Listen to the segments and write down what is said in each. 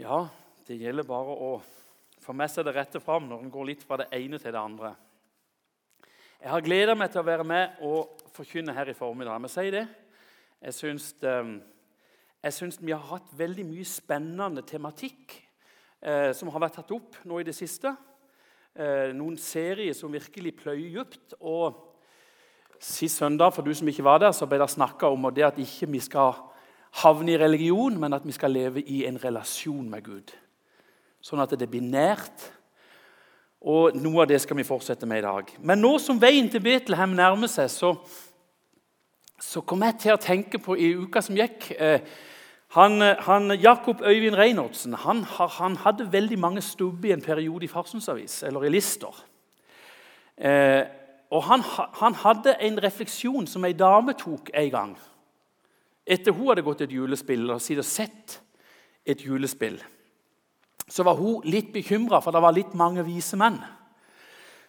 Ja, det gjelder bare å få med seg det rette fram når en går litt fra det ene til det andre. Jeg har gleda meg til å være med og forkynne her i formiddag. Men si det. Jeg syns, eh, jeg syns vi har hatt veldig mye spennende tematikk eh, som har vært tatt opp nå i det siste. Eh, noen serier som virkelig pløyer dypt. Og Sist søndag for du som ikke var der, så ble det snakka om det at ikke vi skal havne i religion, men at vi skal leve i en relasjon med Gud. Sånn at det blir nært. Og Noe av det skal vi fortsette med i dag. Men nå som veien til Betlehem nærmer seg, så, så kom jeg til å tenke på i uka som gikk eh, han, han, Jakob Øyvind Reinholdsen han, han, hadde veldig mange stubber i en periode i Farsundsavis, eller i Lister. Eh, og han, han, hadde en refleksjon som ei dame tok en gang. Etter hun hadde gått et julespill og sett et julespill, så var hun litt bekymra, for det var litt mange vise menn.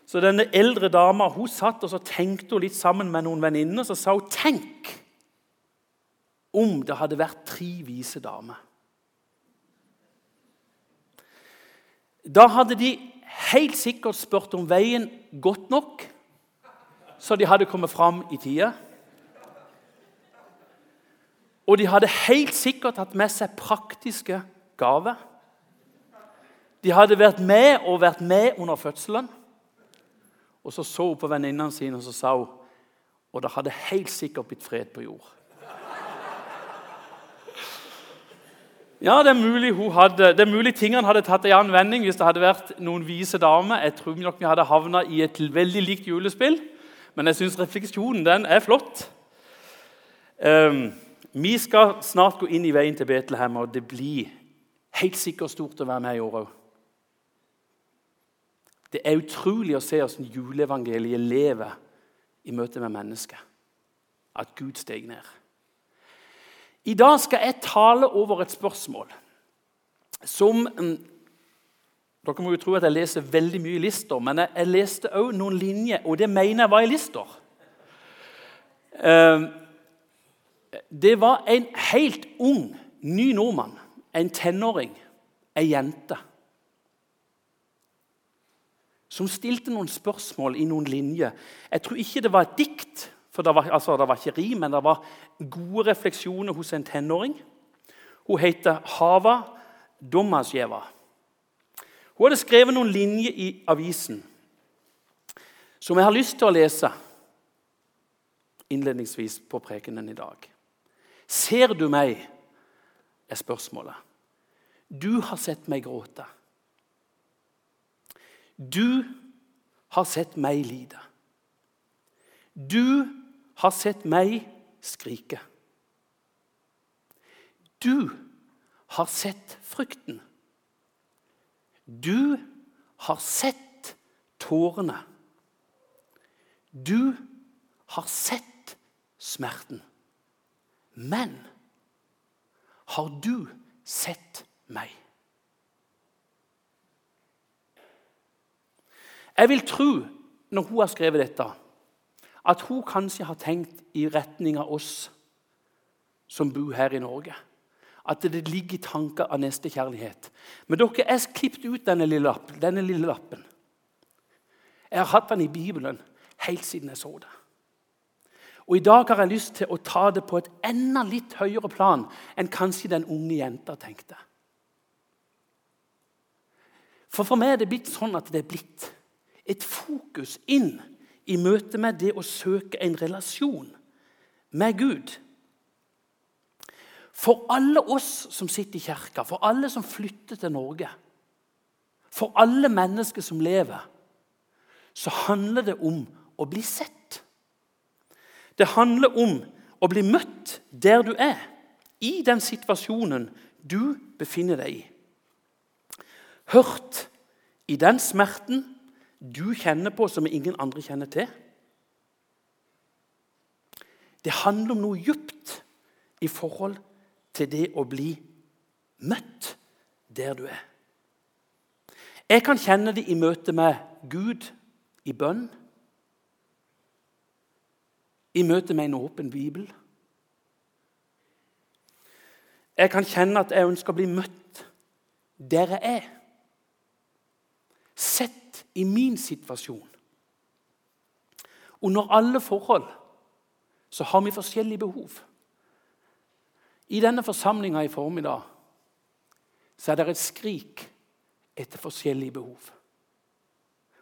Så denne eldre dama hun satt og så tenkte hun litt sammen med noen venninner. Så sa hun tenk om det hadde vært tre vise damer. Da hadde de helt sikkert spurt om veien godt nok så de hadde kommet fram i tide. Og de hadde helt sikkert hatt med seg praktiske gaver. De hadde vært med og vært med under fødselen. Og så så hun på venninnene sine og så sa hun, og det hadde helt sikkert blitt fred på jord. Ja, det er mulig, hadde, det er mulig tingene hadde tatt en annen vending hvis det hadde vært noen vise damer. Jeg tror nok vi hadde havna i et veldig likt julespill. Men jeg syns refleksjonen den er flott. Um, vi skal snart gå inn i veien til Betlehem, og det blir helt sikkert stort å være med i år òg. Det er utrolig å se hvordan juleevangeliet lever i møte med mennesket. At Gud steg ned. I dag skal jeg tale over et spørsmål som um, dere må jo tro at jeg leser veldig mye i lister, men jeg, leste òg noen linjer, og det mener jeg var i lister. Det var en helt ung, ny nordmann, en tenåring, ei jente, som stilte noen spørsmål i noen linjer. Jeg tror ikke det var et dikt, for det var, altså, det var ikke rim, men det var gode refleksjoner hos en tenåring. Hun heter Hava Domasjeva. Hun hadde skrevet noen linjer i avisen som jeg har lyst til å lese innledningsvis på prekenen i dag. Ser du meg? er spørsmålet. Du har sett meg gråte. Du har sett meg lide. Du har sett meg skrike. Du har sett frykten. Du har sett tårene. Du har sett smerten. Men har du sett meg? Jeg vil tro, når hun har skrevet dette, at hun kanskje har tenkt i retning av oss som bor her i Norge at det ligger tanker av nestekjærlighet. Men dere, jeg har klippet ut denne lille, lappen, denne lille lappen. Jeg har hatt den i Bibelen helt siden jeg så det. Og I dag har jeg lyst til å ta det på et enda litt høyere plan enn kanskje den unge jenta tenkte. For for meg er det blitt sånn at det er blitt et fokus inn i møte med det å søke en relasjon med Gud. For alle oss som sitter i kirka, for alle som flytter til Norge, for alle mennesker som lever, så handler det om å bli sett. Det handler om å bli møtt der du er, i den situasjonen du befinner deg i. Hørt i den smerten du kjenner på som ingen andre kjenner til. Det handler om noe djupt i forhold til det å bli møtt der du er. Jeg kan kjenne det i møte med Gud i bønn, i møte med en åpen bibel. Jeg kan kjenne at jeg ønsker å bli møtt der jeg er. Sett i min situasjon. Under alle forhold så har vi forskjellige behov. I denne forsamlinga i formiddag så er det et skrik etter forskjellige behov.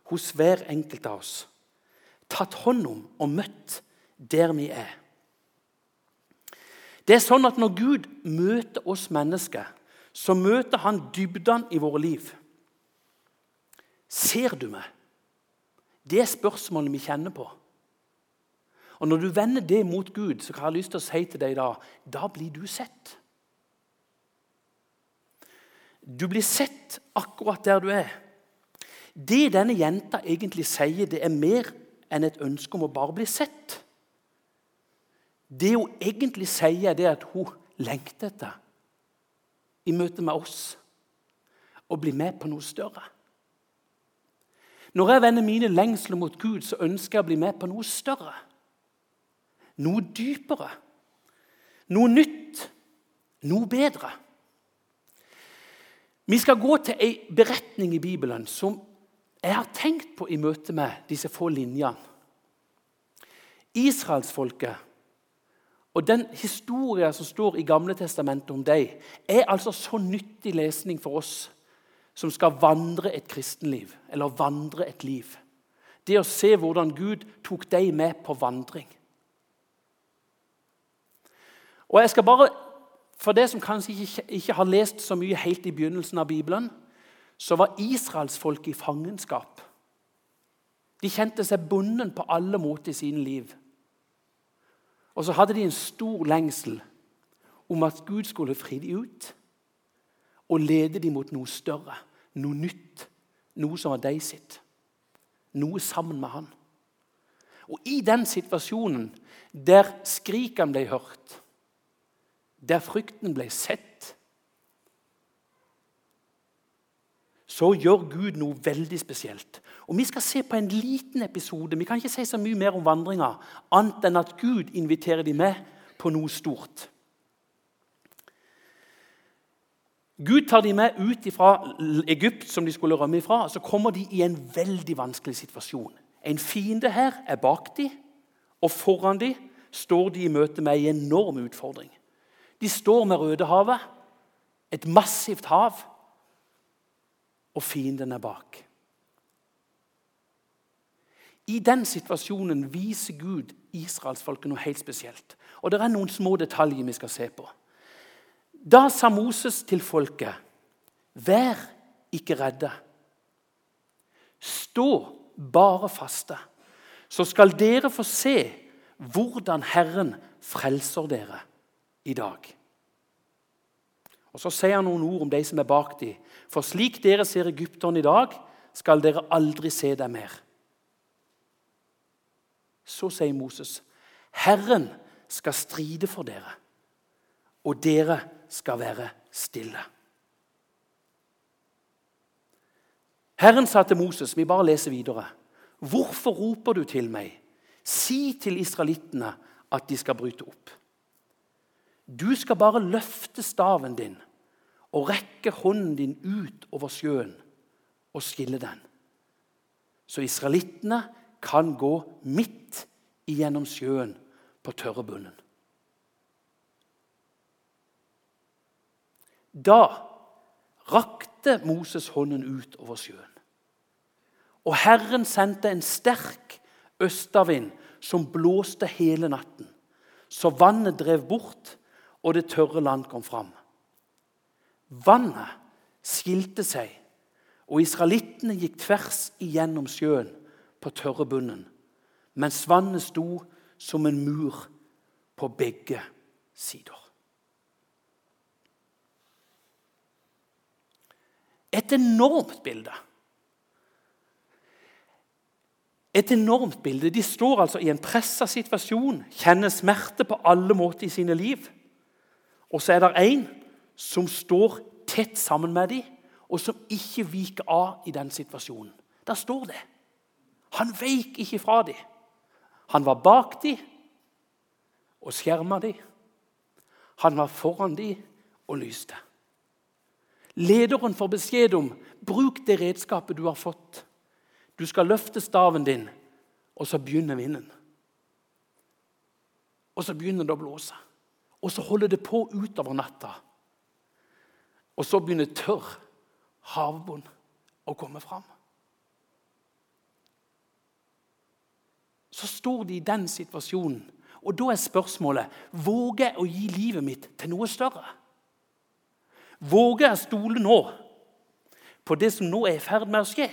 Hos hver enkelt av oss. Tatt hånd om og møtt der vi er. Det er sånn at Når Gud møter oss mennesker, så møter han dybdene i våre liv. Ser du meg? Det er spørsmålet vi kjenner på. Og Når du vender det mot Gud, så har jeg lyst til å si til deg da da blir du sett. Du blir sett akkurat der du er. Det denne jenta egentlig sier, det er mer enn et ønske om å bare bli sett. Det hun egentlig sier, det er at hun lengter etter i møte med oss å bli med på noe større. Når jeg vender mine lengsler mot Gud, så ønsker jeg å bli med på noe større. Noe dypere. Noe nytt. Noe bedre. Vi skal gå til ei beretning i Bibelen som jeg har tenkt på i møte med disse få linjene. Israelsfolket og Den historien som står i Gamle testamentet om deg, er altså så nyttig lesning for oss som skal vandre et kristenliv, eller vandre et liv. Det å se hvordan Gud tok deg med på vandring. Og jeg skal bare, For det som kanskje ikke, ikke har lest så mye helt i begynnelsen av Bibelen, så var israelsfolket i fangenskap. De kjente seg bundet på alle måter i sine liv. Og så hadde de en stor lengsel om at Gud skulle fri dem ut og lede dem mot noe større, noe nytt, noe som var deg sitt. Noe sammen med han. Og i den situasjonen der skrikene ble hørt, der frykten ble sett, så gjør Gud noe veldig spesielt. Og Vi skal se på en liten episode. Vi kan ikke si så mye mer om vandringa, annet enn at Gud inviterer dem med på noe stort. Gud tar dem med ut fra Egypt, som de skulle rømme ifra. Så kommer de i en veldig vanskelig situasjon. En fiende her er bak dem, og foran dem står de i møte med en enorm utfordring. De står med Rødehavet, et massivt hav, og fienden er bak. I den situasjonen viser Gud israelsfolket noe helt spesielt. Og Det er noen små detaljer vi skal se på. Da sa Moses til folket.: Vær ikke redde. Stå bare faste, så skal dere få se hvordan Herren frelser dere i dag. Og Så sier han noen ord om de som er bak dem. For slik dere ser egypterne i dag, skal dere aldri se dem mer. Så sier Moses, 'Herren skal stride for dere, og dere skal være stille.' Herren sa til Moses, vi bare leser videre, 'Hvorfor roper du til meg?' Si til israelittene at de skal bryte opp. Du skal bare løfte staven din og rekke hånden din ut over sjøen og skille den. Så israelittene kan gå midt igjennom sjøen på tørre bunnen. Da rakte Moses hånden ut over sjøen. Og Herren sendte en sterk østavind som blåste hele natten. Så vannet drev bort, og det tørre land kom fram. Vannet skilte seg, og israelittene gikk tvers igjennom sjøen på tørre bunnen, mens vannet sto som en mur på begge sider. Et enormt bilde. Et enormt bilde. De står altså i en pressa situasjon, kjenner smerte på alle måter i sine liv. Og så er det en som står tett sammen med dem, og som ikke viker av i den situasjonen. Der står det. Han veik ikke fra dem. Han var bak dem og skjerma dem. Han var foran dem og lyste. Lederen får beskjed om bruk det redskapet du har fått. Du skal løfte staven din, og så begynner vinden. Og så begynner det å blåse. Og så holder det på utover natta. Og så begynner tørr havbunn å komme fram. Så står de i den situasjonen, og da er spørsmålet våger jeg å gi livet mitt til noe større. Våger jeg å stole nå på det som nå er i ferd med å skje?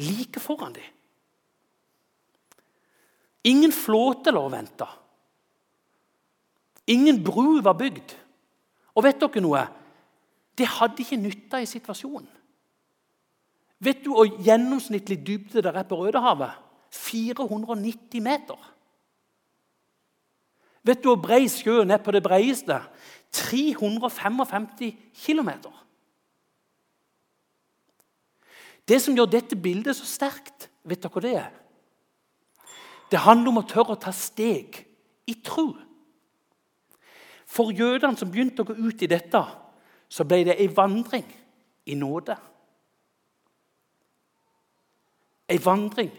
Like foran dem. Ingen flåte lå og venta. Ingen bru var bygd. Og vet dere noe? Det hadde ikke nytta i situasjonen. Vet du hvor gjennomsnittlig dybde det er på Rødehavet? 490 meter. Vet du hvor brei sjøen er på det breieste? 355 km. Det som gjør dette bildet så sterkt, vet dere hva det er? Det handler om å tørre å ta steg i tro. For jødene som begynte å gå ut i dette, så ble det ei vandring i nåde. Ei vandring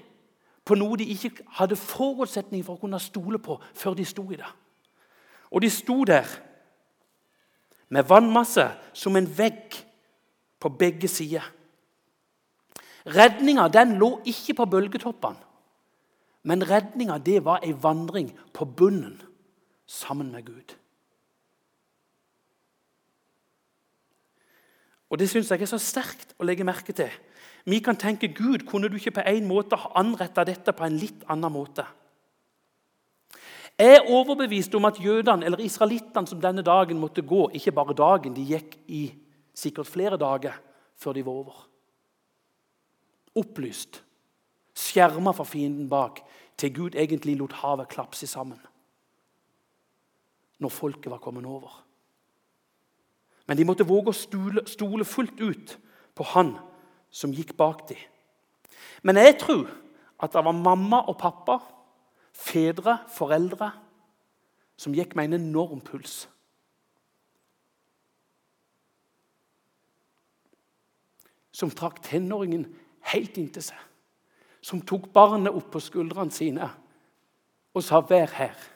på noe de ikke hadde forutsetning for å kunne stole på før de sto i det. Og de sto der med vannmasse som en vegg på begge sider. Redninga den lå ikke på bølgetoppene, men redninga det var ei vandring på bunnen sammen med Gud. Og Det syns jeg er så sterkt å legge merke til. Vi kan tenke Gud, kunne du ikke på en måte ha anretta dette på en litt annen måte? Jeg er overbevist om at jødene, eller israelittene som denne dagen måtte gå Ikke bare dagen, de gikk i sikkert flere dager før de var over. Opplyst, skjerma for fienden bak, til Gud egentlig lot havet klapse sammen. Når folket var kommet over. Men de måtte våge å stole, stole fullt ut på Han som gikk bak dem. Men jeg tror at det var mamma og pappa, fedre, foreldre, som gikk med en enorm puls. Som trakk tenåringen helt inntil seg. Som tok barnet opp på skuldrene sine og sa 'vær her'.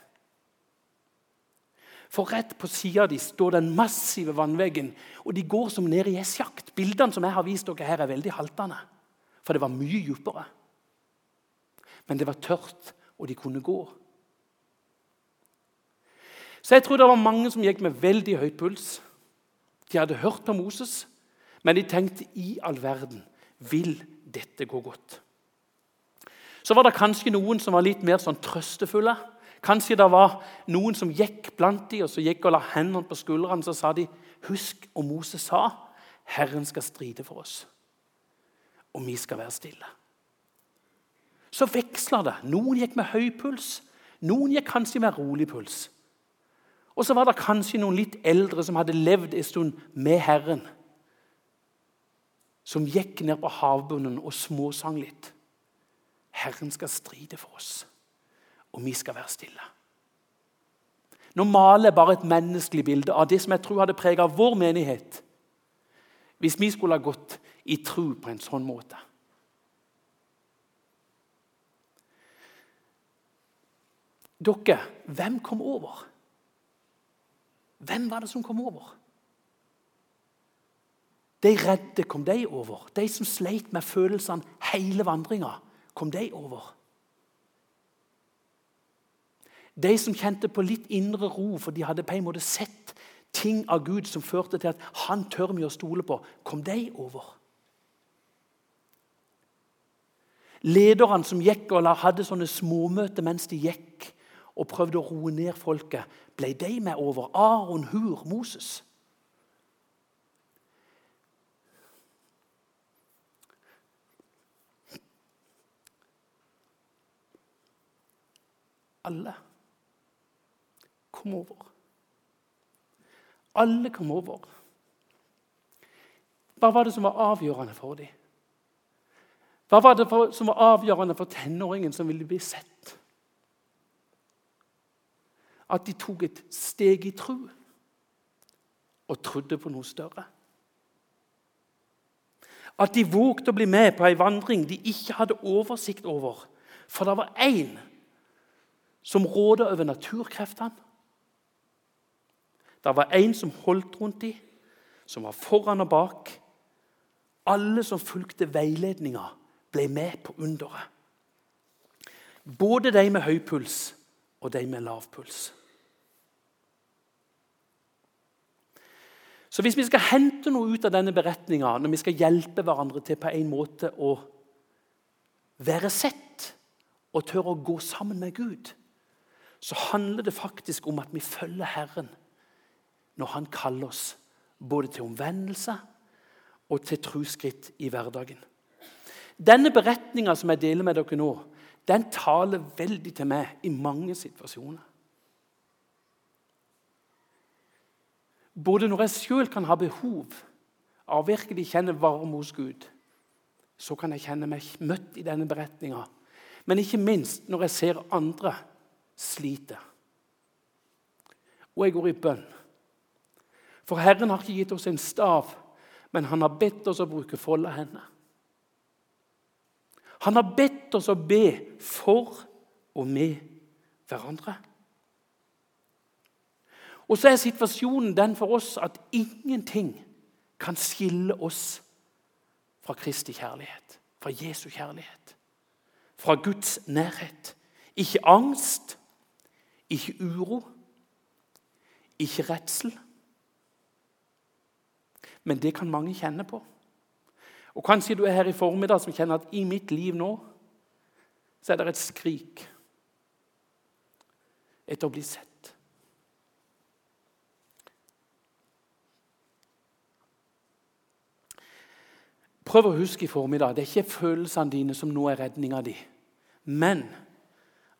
For rett på sida de står den massive vannveggen, og de går som ned i gjessjakt. Bildene som jeg har vist dere her, er veldig haltende, for det var mye dypere. Men det var tørt, og de kunne gå. Så jeg tror det var mange som gikk med veldig høy puls. De hadde hørt om Moses, men de tenkte i all verden vil dette gå godt? Så var det kanskje noen som var litt mer sånn trøstefulle. Kanskje det var noen som gikk blant dem, og så gikk og la hendene på skuldrene. Så sa de, 'Husk om Moses sa, Herren skal stride for oss, og vi skal være stille.' Så veksla det. Noen gikk med høy puls, noen gikk kanskje med rolig puls. Og så var det kanskje noen litt eldre som hadde levd en stund med Herren. Som gikk ned på havbunnen og småsang litt. Herren skal stride for oss og vi skal være stille. Nå maler jeg bare et menneskelig bilde av det som jeg tror hadde prega vår menighet hvis vi skulle ha gått i tro på en sånn måte. Dere, hvem kom over? Hvem var det som kom over? De redde, kom de over? De som sleit med følelsene hele vandringa, kom de over? De som kjente på litt indre ro, for de hadde på en måte sett ting av Gud som førte til at han tør vi å stole på, kom de over. Lederne som gikk og hadde sånne småmøter mens de gikk og prøvde å roe ned folket, ble de med over? Aron, Hur, Moses. Alle kom over. Alle kom over. Hva var det som var avgjørende for dem? Hva var det som var avgjørende for tenåringen som ville bli sett? At de tok et steg i tro. og trodde på noe større. At de vågte å bli med på ei vandring de ikke hadde oversikt over. For det var én som råda over naturkreftene. Det var én som holdt rundt dem, som var foran og bak. Alle som fulgte veiledninga, ble med på underet. Både de med høy puls og de med lav puls. Så hvis vi skal hente noe ut av denne beretninga, når vi skal hjelpe hverandre til på en måte å være sett og tørre å gå sammen med Gud, så handler det faktisk om at vi følger Herren når Han kaller oss både til omvendelse og til trosskritt i hverdagen. Denne beretninga som jeg deler med dere nå, den taler veldig til meg i mange situasjoner. Både når jeg sjøl kan ha behov av å virkelig kjenne varme hos Gud, så kan jeg kjenne meg møtt i denne beretninga. Men ikke minst når jeg ser andre slite. Og jeg går i bønn. For Herren har ikke gitt oss en stav, men han har bedt oss å bruke folda hender. Han har bedt oss å be for og med hverandre. Og så er situasjonen den for oss at ingenting kan skille oss fra Kristi kjærlighet, fra Jesu kjærlighet, fra Guds nærhet. Ikke angst, ikke uro, ikke redsel. Men det kan mange kjenne på. Og Kanskje du er her i formiddag som kjenner at i mitt liv nå så er det et skrik etter å bli sett. Prøv å huske i formiddag det er ikke følelsene dine som nå er redninga di, men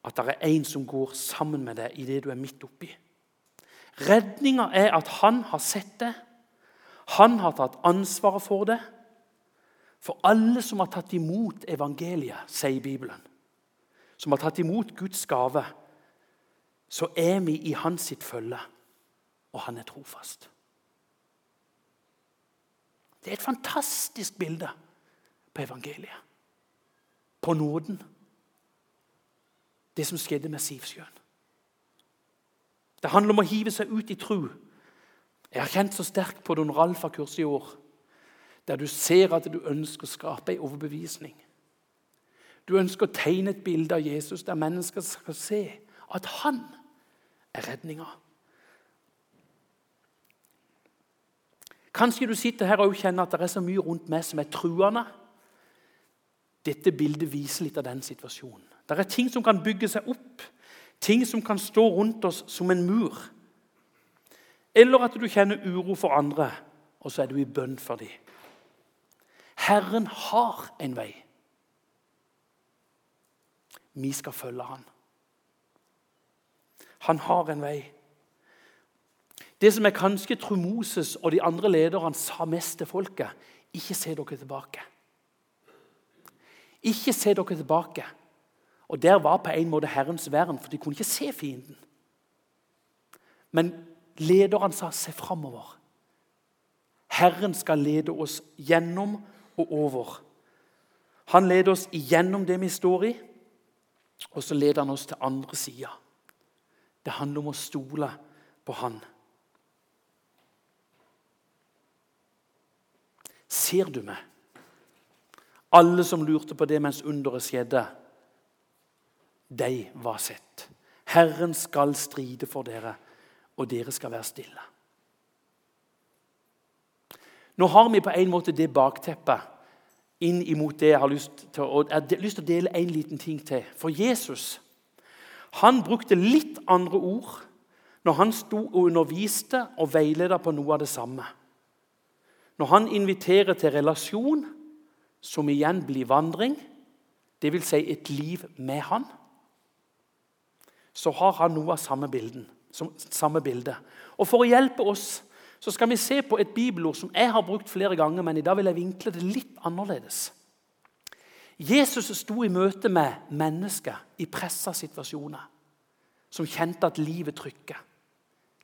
at det er en som går sammen med deg i det du er midt oppi. Redninga er at han har sett det, han har tatt ansvaret for det. For alle som har tatt imot evangeliet, sier Bibelen, som har tatt imot Guds gave, så er vi i hans sitt følge, og han er trofast. Det er et fantastisk bilde på evangeliet. På nåden. Det som skjedde med Sivsjøen. Det handler om å hive seg ut i tru. Jeg har kjent så sterkt på Don Ralf av kurset i år, der du ser at du ønsker å skape en overbevisning. Du ønsker å tegne et bilde av Jesus der mennesker skal se at han er redninga. Kanskje du sitter her og kjenner at det er så mye rundt meg som er truende. Dette bildet viser litt av den situasjonen. Det er ting som kan bygge seg opp, ting som kan stå rundt oss som en mur. Eller at du kjenner uro for andre, og så er du i bønn for dem. Herren har en vei. Vi skal følge han. Han har en vei. Det som jeg kanskje tror Moses og de andre lederne sa mest til folket Ikke se dere tilbake. Ikke se dere tilbake. Og Der var på en måte Herrens vern, for de kunne ikke se fienden. Men lederne sa 'se framover'. Herren skal lede oss gjennom og over. Han leder oss igjennom det vi står i, og så leder han oss til andre sida. Det handler om å stole på Han. Ser du meg? Alle som lurte på det mens underet skjedde, de var sett. Herren skal stride for dere, og dere skal være stille. Nå har vi på en måte det bakteppet inn imot det jeg har lyst til å, jeg har lyst til å dele en liten ting til. For Jesus han brukte litt andre ord når han sto og underviste og veiledet på noe av det samme. Når han inviterer til relasjon, som igjen blir vandring, dvs. Si et liv med han, så har han noe av samme, bilden, samme bilde. Og For å hjelpe oss så skal vi se på et bibelord som jeg har brukt flere ganger, men i dag vil jeg vinkle det litt annerledes. Jesus sto i møte med mennesker i pressa situasjoner som kjente at livet trykker,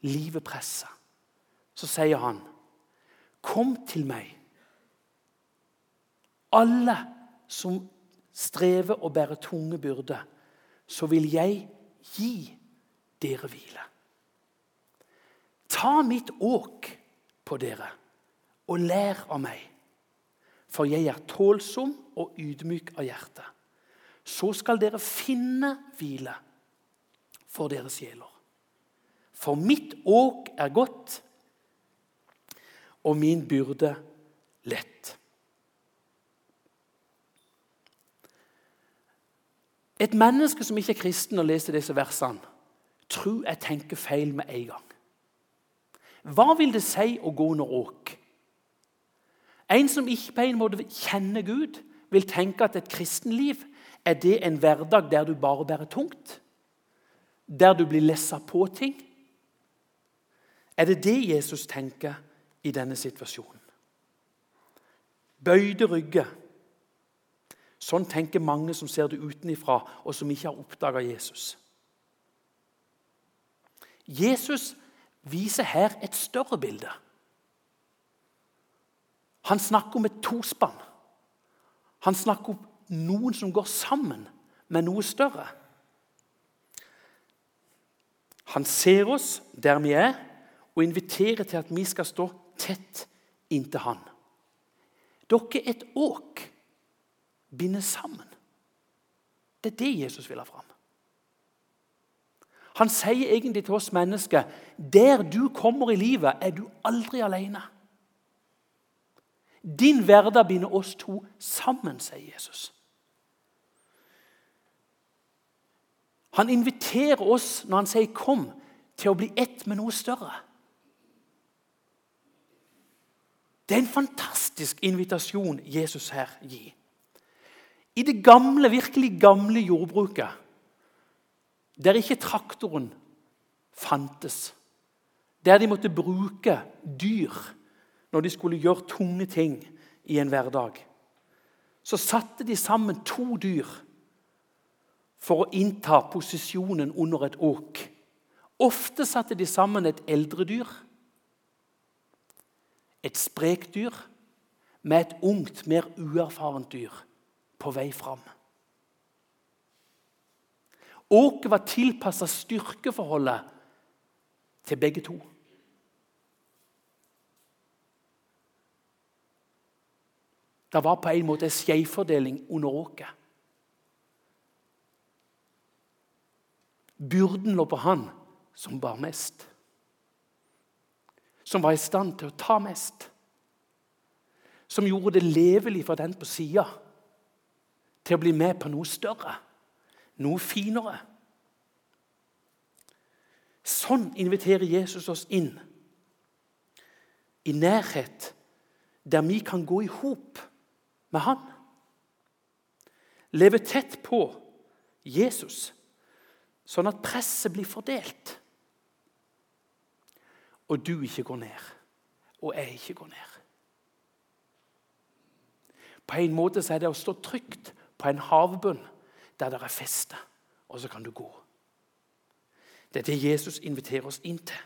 livet presser. så sier han, 'Kom til meg, alle som strever og bærer tunge byrder, så vil jeg gi dere hvile.' Ta mitt åk på dere og lær av meg, for jeg er tålsom og ydmyk av hjerte. Så skal dere finne hvile for deres sjeler. For mitt åk er godt, og min byrde lett. Et menneske som ikke er kristen og leser disse versene, tror jeg tenker feil med en gang. Hva vil det si å gå under åk? En som ikke på en måte kjenner Gud, vil tenke at et kristenliv er det en hverdag der du bare bærer tungt? Der du blir lessa på ting? Er det det Jesus tenker i denne situasjonen? Bøyde rygger. Sånn tenker mange som ser det utenifra, og som ikke har oppdaga Jesus. Jesus viser her et større bilde. Han snakker om et tospann. Han snakker om noen som går sammen med noe større. Han ser oss der vi er, og inviterer til at vi skal stå tett inntil han. Dere er et åk binder sammen. Det er det Jesus vil ha fram. Han sier egentlig til oss mennesker der du kommer i livet, er du aldri alene. Din hverdag binder oss to sammen, sier Jesus. Han inviterer oss når han sier 'kom', til å bli ett med noe større. Det er en fantastisk invitasjon Jesus her gir. I det gamle, virkelig gamle jordbruket, der ikke traktoren fantes, der de måtte bruke dyr når de skulle gjøre tunge ting i en hverdag, så satte de sammen to dyr for å innta posisjonen under et åk. Ofte satte de sammen et eldre dyr, et sprekt dyr, med et ungt, mer uerfarent dyr på vei fram. Åket var tilpassa styrkeforholdet til begge to. Det var på en måte en skjevfordeling under åket. Byrden lå på han som bar mest. Som var i stand til å ta mest. Som gjorde det levelig for den på sida til å bli med på noe større, noe finere. Sånn inviterer Jesus oss inn. I nærhet, der vi kan gå i hop med Han. Leve tett på Jesus sånn at presset blir fordelt. Og du ikke går ned, og jeg ikke går ned. På en måte er det å stå trygt på en havbunn der det er feste, og så kan du gå. Det er det Jesus inviterer oss inn til.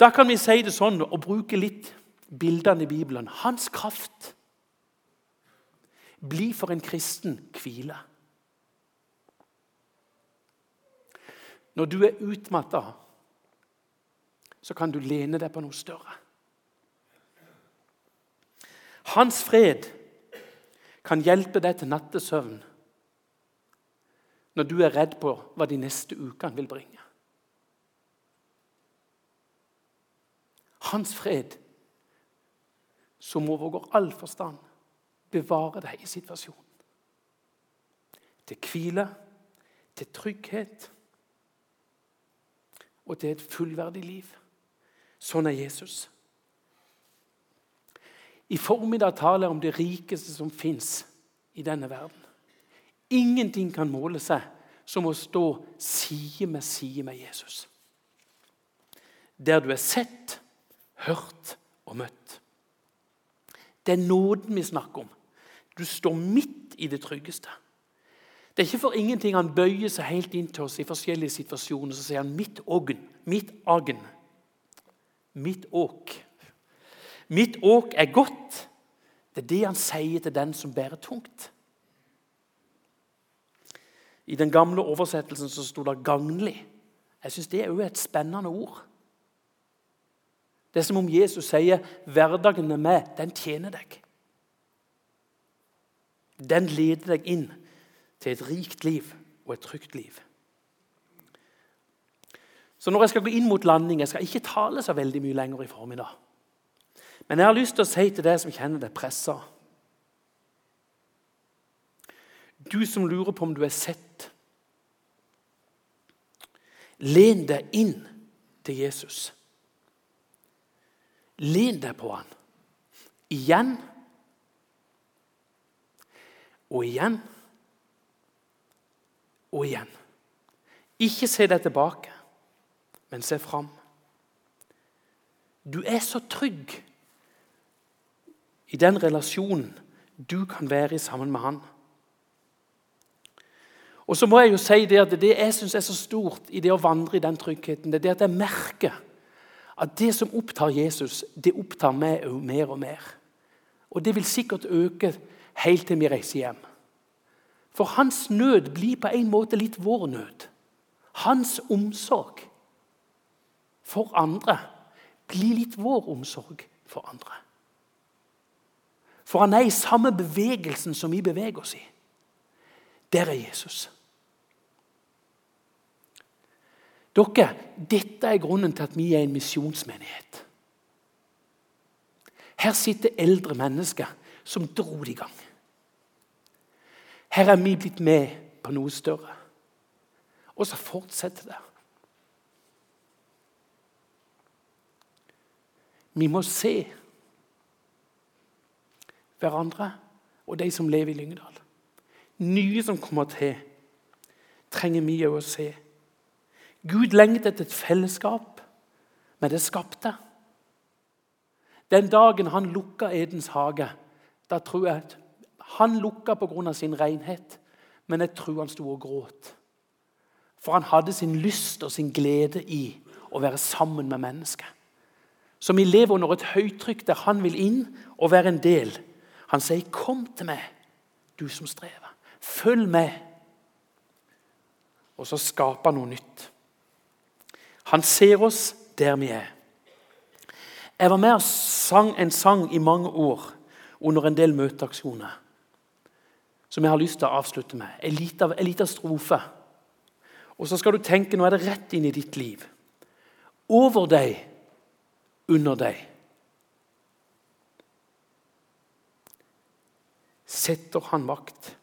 Da kan vi si det sånn og bruke litt bildene i Bibelen. Hans kraft blir for en kristen hvile. Når du er utmatta, så kan du lene deg på noe større. Hans fred kan hjelpe deg til nattesøvn når du er redd på hva de neste ukene vil bringe. Hans fred, som overgår all forstand, bevarer deg i situasjonen. Til hvile, til trygghet og til et fullverdig liv. Sånn er Jesus. I formiddag taler jeg om det rikeste som fins i denne verden. Ingenting kan måle seg som å stå side med side med Jesus. Der du er sett, hørt og møtt. Det er nåden vi snakker om. Du står midt i det tryggeste. Det er ikke for ingenting han bøyer seg helt inn til oss i forskjellige situasjoner. Så sier han 'mitt ogn', 'mitt agn', 'mitt åk'. Mitt åk er godt. Det er det han sier til den som bærer tungt. I den gamle oversettelsen så sto det 'gagnlig'. Jeg syns det er jo et spennende ord. Det er som om Jesus sier 'hverdagen med meg, den tjener deg'. Den leder deg inn til et rikt liv og et trygt liv. Så når jeg skal gå inn mot landing Jeg skal ikke tale så veldig mye lenger i formiddag. Men jeg har lyst til å si til deg som kjenner deg pressa Du som lurer på om du er sett. Len deg inn til Jesus. Len deg på han. Igjen og igjen og igjen. Ikke se deg tilbake, men se fram. Du er så trygg i den relasjonen du kan være i sammen med han. Og så må jeg jo si Det at det jeg syns er så stort i det å vandre i den tryggheten, det er at jeg merker at det som opptar Jesus, det opptar meg mer og mer. Og det vil sikkert øke helt til vi reiser hjem. For hans nød blir på en måte litt vår nød. Hans omsorg for andre blir litt vår omsorg for andre. For han er i samme bevegelsen som vi beveger oss i. Der er Jesus. Dere, dette er grunnen til at vi er en misjonsmenighet. Her sitter eldre mennesker som dro det i gang. Her er vi blitt med på noe større. Og så fortsetter det. Vi må se hverandre og de som lever i Lyngdal. Nye som kommer til, trenger vi òg å se. Gud lengter etter et fellesskap med det skapte. Den dagen han lukka Edens hage, da tror jeg at han lukka pga. sin renhet, men jeg tror han sto og gråt. For han hadde sin lyst og sin glede i å være sammen med mennesket. Så vi lever under et høytrykk der han vil inn og være en del. Han sier, 'Kom til meg, du som strever. Følg med.' Og så skaper han noe nytt. Han ser oss der vi er. Jeg var med og sang en sang i mange år under en del møteaksjoner som jeg har lyst til å avslutte med. En liten, en liten strofe. Og så skal du tenke nå er det rett inn i ditt liv. Over deg, under deg. Setter han makt.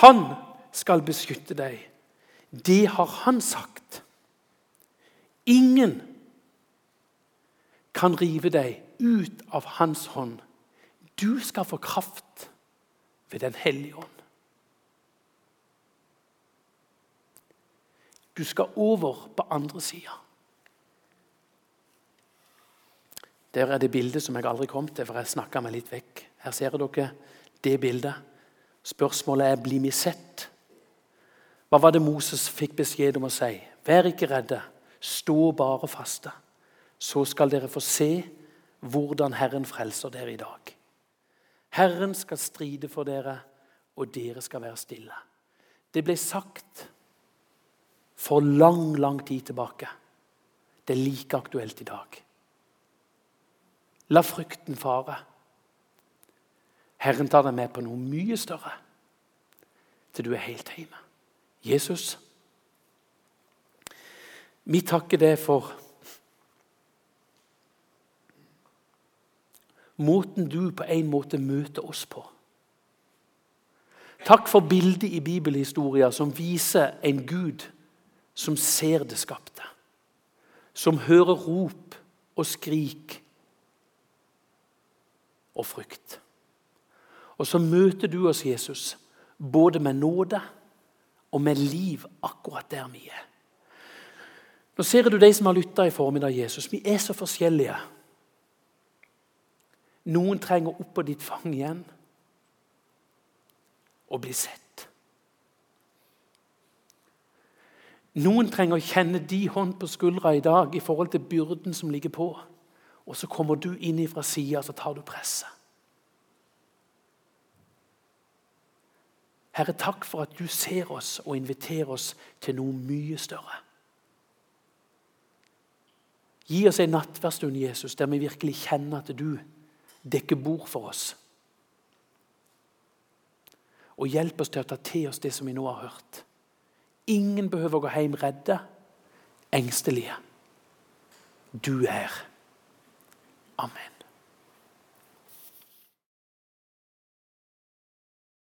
Han skal beskytte deg. Det har han sagt. Ingen kan rive deg ut av hans hånd. Du skal få kraft ved Den hellige ånd. Du skal over på andre sida. Der er det bildet som jeg aldri kom til, for jeg snakka meg litt vekk. Her ser dere det bildet. Spørsmålet er blir vi sett. Hva var det Moses fikk beskjed om å si? Vær ikke redde, stå bare faste. Så skal dere få se hvordan Herren frelser dere i dag. Herren skal stride for dere, og dere skal være stille. Det ble sagt for lang, lang tid tilbake. Det er like aktuelt i dag. La frykten fare. Herren tar deg med på noe mye større til du er helt hjemme. Jesus, vi takker deg for måten du på en måte møter oss på. Takk for bildet i bibelhistoria som viser en Gud som ser det skapte. Som hører rop og skrik og frykt. Og så møter du oss, Jesus, både med nåde og med liv akkurat der vi er. Nå ser du de som har lytta i formiddag, Jesus. Vi er så forskjellige. Noen trenger opp på ditt fang igjen og bli sett. Noen trenger å kjenne de hånd på skuldra i dag i forhold til byrden som ligger på. Og så kommer du inn fra sida, så tar du presset. Herre, takk for at du ser oss og inviterer oss til noe mye større. Gi oss en nattverdstund, Jesus, der vi virkelig kjenner at du dekker bord for oss. Og hjelp oss til å ta til oss det som vi nå har hørt. Ingen behøver å gå hjem redde, engstelige. Du er. Amen.